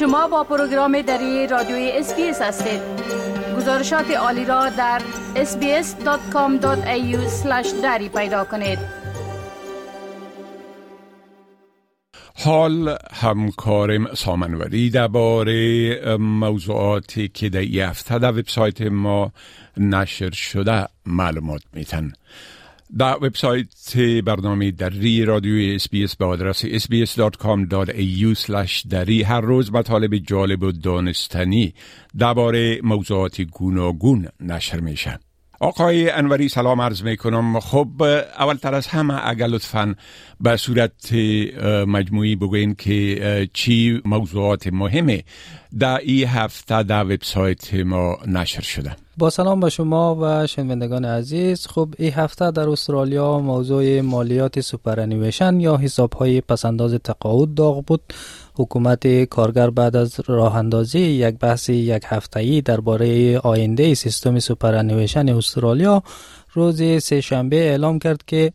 شما با پروگرام دری رادیوی SBS هستید. گزارشات عالی را در sbs.com.au دری پیدا کنید. حال همکارم سامنوری درباره موضوعاتی که در ای هفته در وبسایت ما نشر شده معلومات میتن. در وبسایت برنامه دری رادیوی SBS به آدرس sbs.com.au دری. هر روز مطالب جالب و دانستنی درباره موضوعات گوناگون نشر میشه آقای انوری سلام عرض می کنم خب اولتر از همه اگر لطفا به صورت مجموعی بگوین که چی موضوعات مهمه در این هفته در وبسایت ما نشر شده. با سلام به شما و شنوندگان عزیز. خب این هفته در استرالیا موضوع مالیات سوپرانیویشن یا حساب های پسنداز تقاعد داغ بود. حکومت کارگر بعد از راه اندازی یک بحث یک هفته‌ای درباره آینده سیستم superannuation استرالیا روز سهشنبه اعلام کرد که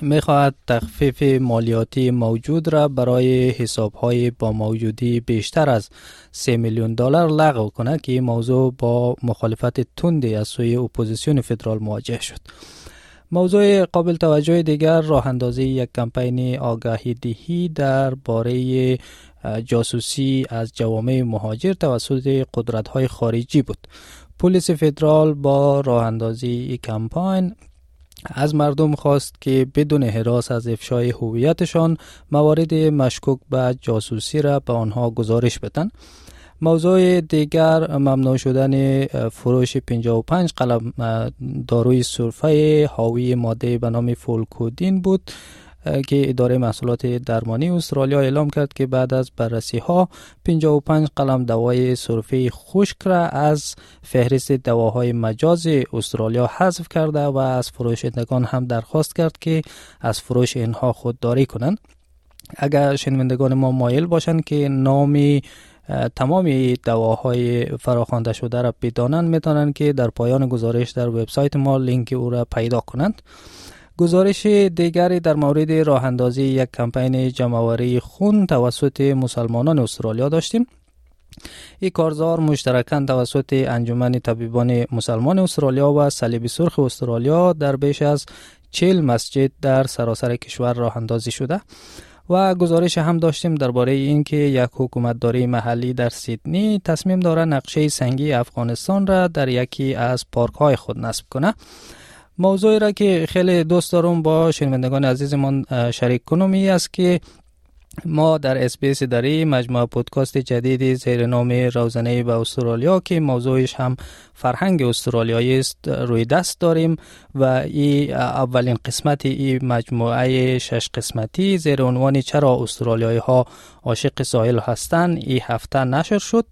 می‌خواهد تخفیف مالیاتی موجود را برای حساب های با موجودی بیشتر از 3 میلیون دلار لغو کنه که این موضوع با مخالفت تندی از سوی اپوزیسیون فدرال مواجه شد. موضوع قابل توجه دیگر راه اندازی یک کمپین آگاهی دهی در باره جاسوسی از جوامع مهاجر توسط قدرت های خارجی بود. پلیس فدرال با راه اندازی کمپین از مردم خواست که بدون حراس از افشای هویتشان موارد مشکوک به جاسوسی را به آنها گزارش بدن. موضوع دیگر ممنوع شدن فروش 55 قلم داروی سرفه حاوی ماده به نام فولکودین بود. که اداره محصولات درمانی استرالیا اعلام کرد که بعد از بررسی ها 55 قلم دوای سرفه خشک را از فهرست دواهای مجاز استرالیا حذف کرده و از فروشندگان هم درخواست کرد که از فروش اینها خودداری کنند. اگر شنوندگان ما مایل باشند که نامی تمام دواهای فراخوانده شده را بدانند می‌تونند که در پایان گزارش در وبسایت ما لینک او را پیدا کنند. گزارش دیگری در مورد راه اندازی یک کمپین جمعوری خون توسط مسلمانان استرالیا داشتیم. این کارزار مشترکاً توسط انجمن طبیبان مسلمان استرالیا و صلیب سرخ استرالیا در بیش از چل مسجد در سراسر کشور راه اندازی شده و گزارش هم داشتیم درباره اینکه یک حکومتداری محلی در سیدنی تصمیم داره نقشه سنگی افغانستان را در یکی از پارک های خود نصب کنه موضوعی را که خیلی دوست دارم با شنوندگان عزیزمان شریک کنم ای است که ما در اسپیس داری مجموعه پودکاست جدیدی زیر نام روزنه به استرالیا که موضوعش هم فرهنگ استرالیایی است روی دست داریم و این اولین قسمت این مجموعه شش قسمتی زیر عنوان چرا استرالیایی ها عاشق ساحل هستند این هفته نشر شد.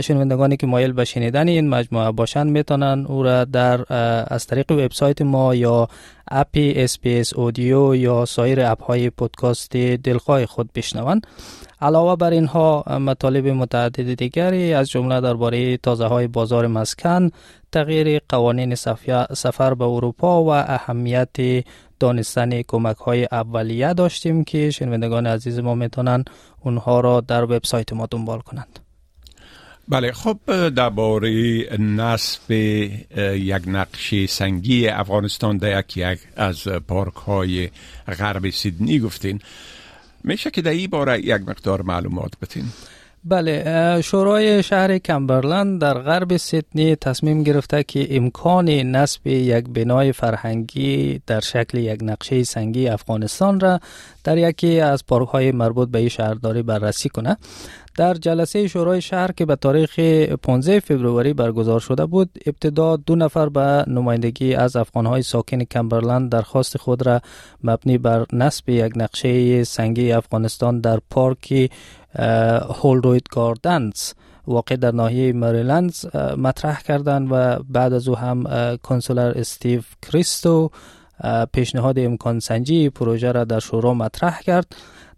شنوندگانی که مایل به شنیدن این مجموعه باشند می‌تونن او را در از طریق وبسایت ما یا اپ SBS Audio یا سایر اپ های پودکاست دلخواه خود بشنوند. علاوه بر اینها مطالب متعدد دیگری از جمله درباره تازه های بازار مسکن تغییر قوانین سفر به اروپا و اهمیت دانستن کمک های اولیه داشتیم که شنوندگان عزیز ما می‌تونن اونها را در وبسایت ما دنبال کنند. بله خب درباره نصب یک نقشه سنگی افغانستان در یکی از پارک های غرب سیدنی گفتین. میشه که در این باره یک مقدار معلومات بتین بله شورای شهر کمبرلند در غرب سیدنی تصمیم گرفته که امکان نصب یک بنای فرهنگی در شکل یک نقشه سنگی افغانستان را در یکی از پارک های مربوط به این شهرداری بررسی کنه. در جلسه شورای شهر که به تاریخ 15 فوریه برگزار شده بود ابتدا دو نفر به نمایندگی از افغانهای ساکن کمبرلند درخواست خود را مبنی بر نصب یک نقشه سنگی افغانستان در پارک هولروید گاردنز واقع در ناحیه مریلند مطرح کردند و بعد از او هم کنسولر استیو کریستو پیشنهاد امکان سنجی پروژه را در شورا مطرح کرد.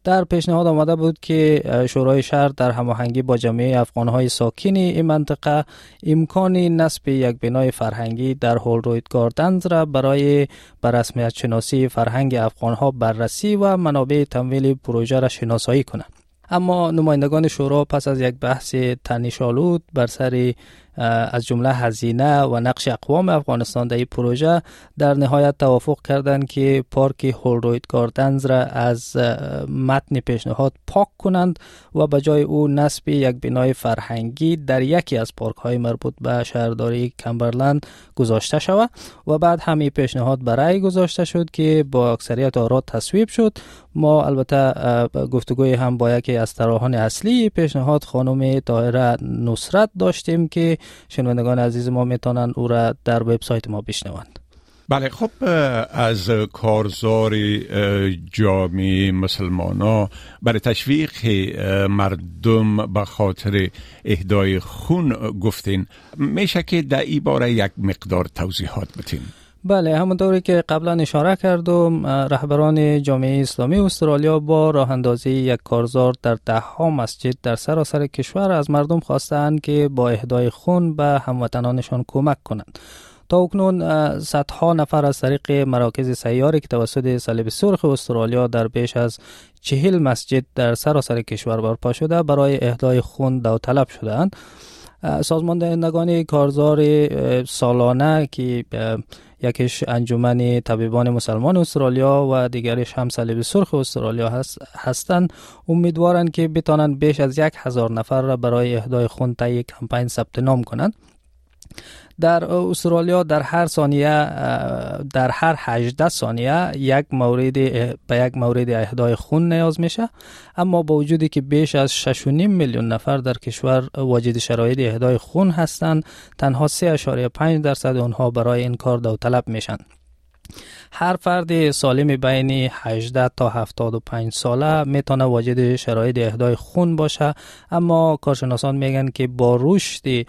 در پیشنهاد آمده بود که شورای شهر در هماهنگی با جمعیت افغانهای ساکن این منطقه امکان نصب یک بنای فرهنگی در هولروید گاردنز را برای برسمیت رسمیت شناسی فرهنگ افغانها بررسی و منابع تمویل پروژه را شناسایی کنند اما نمایندگان شورا پس از یک بحث تنشالود بر سر از جمله هزینه و نقش اقوام افغانستان در این پروژه در نهایت توافق کردند که پارک هولروید گاردنز را از متن پیشنهاد پاک کنند و به جای او نصب یک بنای فرهنگی در یکی از پارک های مربوط به شهرداری کمبرلند گذاشته شود و بعد همین پیشنهاد برای گذاشته شد که با اکثریت آرا تصویب شد. ما البته گفتگوی هم با یکی از طراحان اصلی پیشنهاد خانم طاهره نصرت داشتیم که شنوندگان عزیز ما می‌تونن او را در وبسایت ما بشنوند. بله خب از کارزار جامعه مسلمان ها برای تشویق مردم به خاطر اهدای خون گفتین. میشه که در ای باره یک مقدار توضیحات بتین بله همونطوری که قبلا اشاره کردم رهبران جامعه اسلامی استرالیا با راه اندازی یک کارزار در ده ها مسجد در سراسر کشور از مردم خواستند که با اهدای خون به هموطنانشان کمک کنند. تا اکنون صدها نفر از طریق مراکز سیاری که توسط صلیب سرخ استرالیا در بیش از چهل مسجد در سراسر کشور برپا شده برای اهدای خون داوطلب شدند سازمان دهندگان کارزار سالانه که یکیش انجمن طبیبان مسلمان استرالیا و دیگرش هم صلیب سرخ استرالیا هست هستند. امیدوارند که بتانند بیش از یک هزار نفر را برای اهدای خون طی کمپین ثبت نام کنند. در استرالیا در هر ثانیه در هر 18 ثانیه یک مورد به یک مورد اهدای خون نیاز میشه. اما با وجودی که بیش از 6.5 میلیون نفر در کشور واجد شرایط اهدای خون هستند تنها 3.5 درصد آنها برای این کار داوطلب میشن. هر فرد سالم بین 18 تا 75 ساله می‌تونه واجد شرایط اهدای خون باشه. اما کارشناسان میگن که با رشد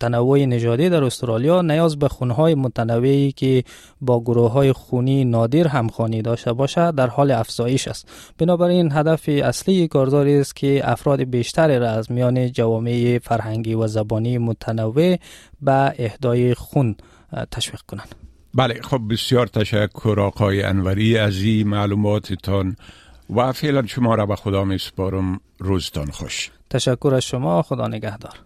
تنوع نژادی در استرالیا نیاز به خونهای متنوعی که با گروه های خونی نادر همخوانی داشته باشد در حال افزایش است. بنابراین هدف اصلی کارزاری است که افراد بیشتری را از میان جوامع فرهنگی و زبانی متنوع به اهدای خون تشویق کنند. بله خب بسیار تشکر آقای انوری از این معلوماتتان و فعلا شما را به خدا می سپارم روزتان خوش. تشکر از شما. خدا نگهدار.